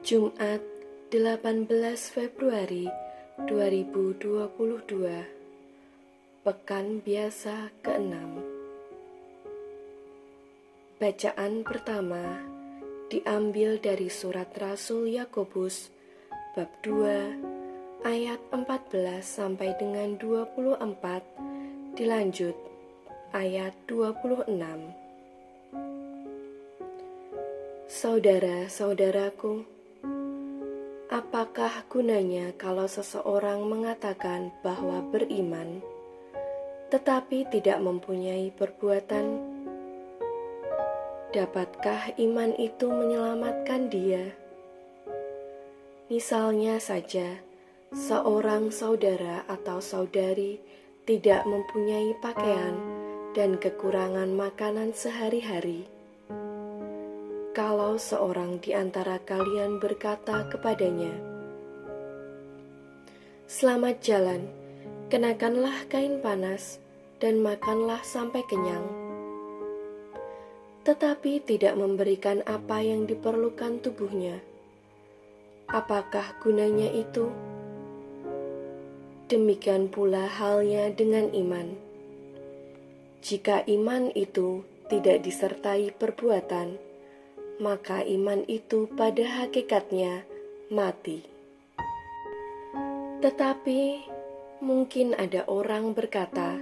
Jumat 18 Februari 2022 Pekan Biasa ke-6 Bacaan pertama diambil dari surat Rasul Yakobus bab 2 ayat 14 sampai dengan 24 dilanjut ayat 26 Saudara-saudaraku Apakah gunanya kalau seseorang mengatakan bahwa beriman, tetapi tidak mempunyai perbuatan? Dapatkah iman itu menyelamatkan dia? Misalnya saja, seorang saudara atau saudari tidak mempunyai pakaian dan kekurangan makanan sehari-hari kalau seorang di antara kalian berkata kepadanya, "Selamat jalan, kenakanlah kain panas dan makanlah sampai kenyang." Tetapi tidak memberikan apa yang diperlukan tubuhnya. Apakah gunanya itu? Demikian pula halnya dengan iman. Jika iman itu tidak disertai perbuatan, maka iman itu pada hakikatnya mati. Tetapi mungkin ada orang berkata,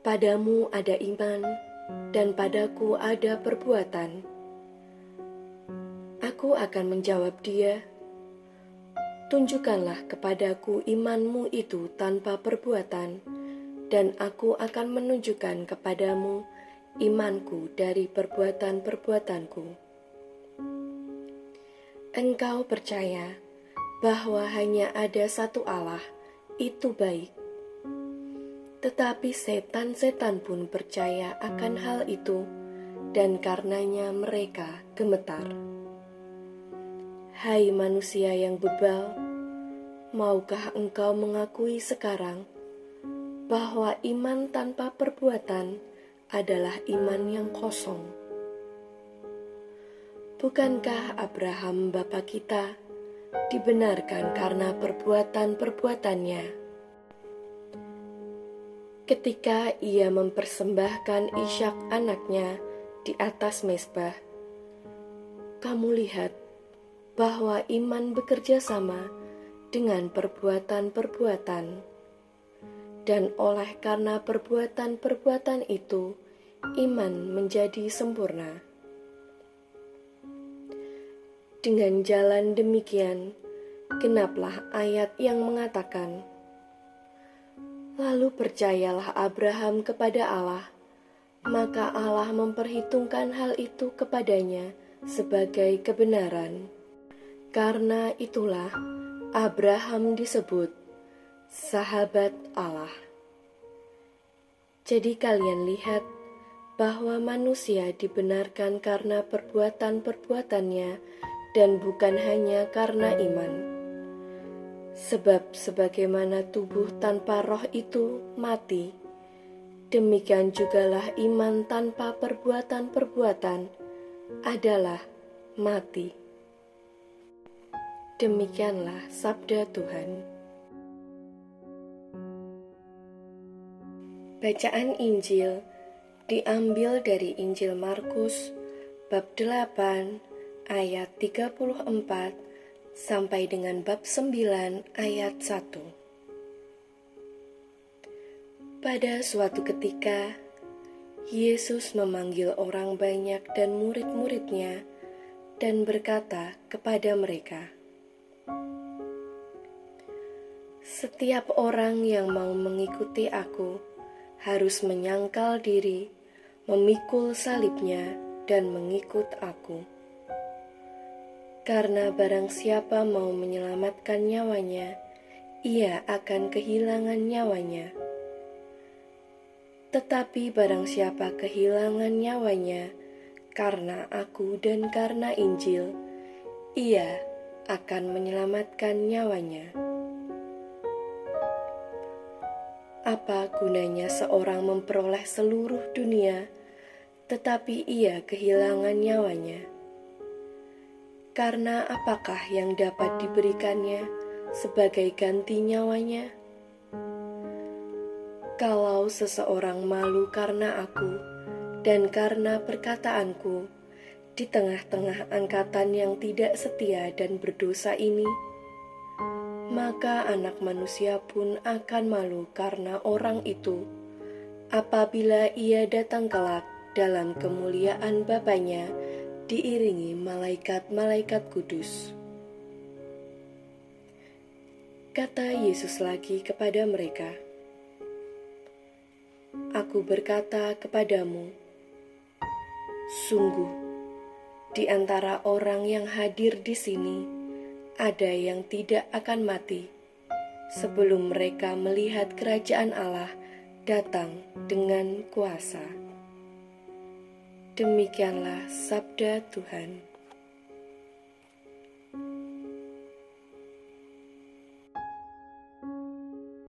"Padamu ada iman, dan padaku ada perbuatan." Aku akan menjawab dia, "Tunjukkanlah kepadaku imanmu itu tanpa perbuatan, dan aku akan menunjukkan kepadamu." Imanku dari perbuatan-perbuatanku. Engkau percaya bahwa hanya ada satu Allah, itu baik. Tetapi setan-setan pun percaya akan hal itu, dan karenanya mereka gemetar. Hai manusia yang bebal, maukah engkau mengakui sekarang bahwa iman tanpa perbuatan adalah iman yang kosong. Bukankah Abraham bapa kita dibenarkan karena perbuatan-perbuatannya? Ketika ia mempersembahkan Ishak anaknya di atas mesbah, kamu lihat bahwa iman bekerja sama dengan perbuatan-perbuatan dan oleh karena perbuatan-perbuatan itu, iman menjadi sempurna. Dengan jalan demikian, genaplah ayat yang mengatakan, Lalu percayalah Abraham kepada Allah, maka Allah memperhitungkan hal itu kepadanya sebagai kebenaran. Karena itulah Abraham disebut sahabat Allah. Jadi, kalian lihat bahwa manusia dibenarkan karena perbuatan-perbuatannya dan bukan hanya karena iman. Sebab, sebagaimana tubuh tanpa roh itu mati, demikian jugalah iman tanpa perbuatan-perbuatan adalah mati. Demikianlah sabda Tuhan. Bacaan Injil diambil dari Injil Markus bab 8 ayat 34 sampai dengan bab 9 ayat 1. Pada suatu ketika, Yesus memanggil orang banyak dan murid-muridnya dan berkata kepada mereka, "Setiap orang yang mau mengikuti Aku, harus menyangkal diri, memikul salibnya, dan mengikut aku. Karena barang siapa mau menyelamatkan nyawanya, ia akan kehilangan nyawanya. Tetapi barang siapa kehilangan nyawanya karena aku dan karena Injil, ia akan menyelamatkan nyawanya. Apa gunanya seorang memperoleh seluruh dunia, tetapi ia kehilangan nyawanya? Karena apakah yang dapat diberikannya sebagai ganti nyawanya? Kalau seseorang malu karena aku dan karena perkataanku di tengah-tengah angkatan yang tidak setia dan berdosa ini, maka Anak Manusia pun akan malu karena orang itu apabila ia datang kelak dalam kemuliaan Bapaknya diiringi malaikat-malaikat kudus. Kata Yesus lagi kepada mereka, Aku berkata kepadamu, sungguh di antara orang yang hadir di sini ada yang tidak akan mati sebelum mereka melihat kerajaan Allah datang dengan kuasa. Demikianlah sabda Tuhan.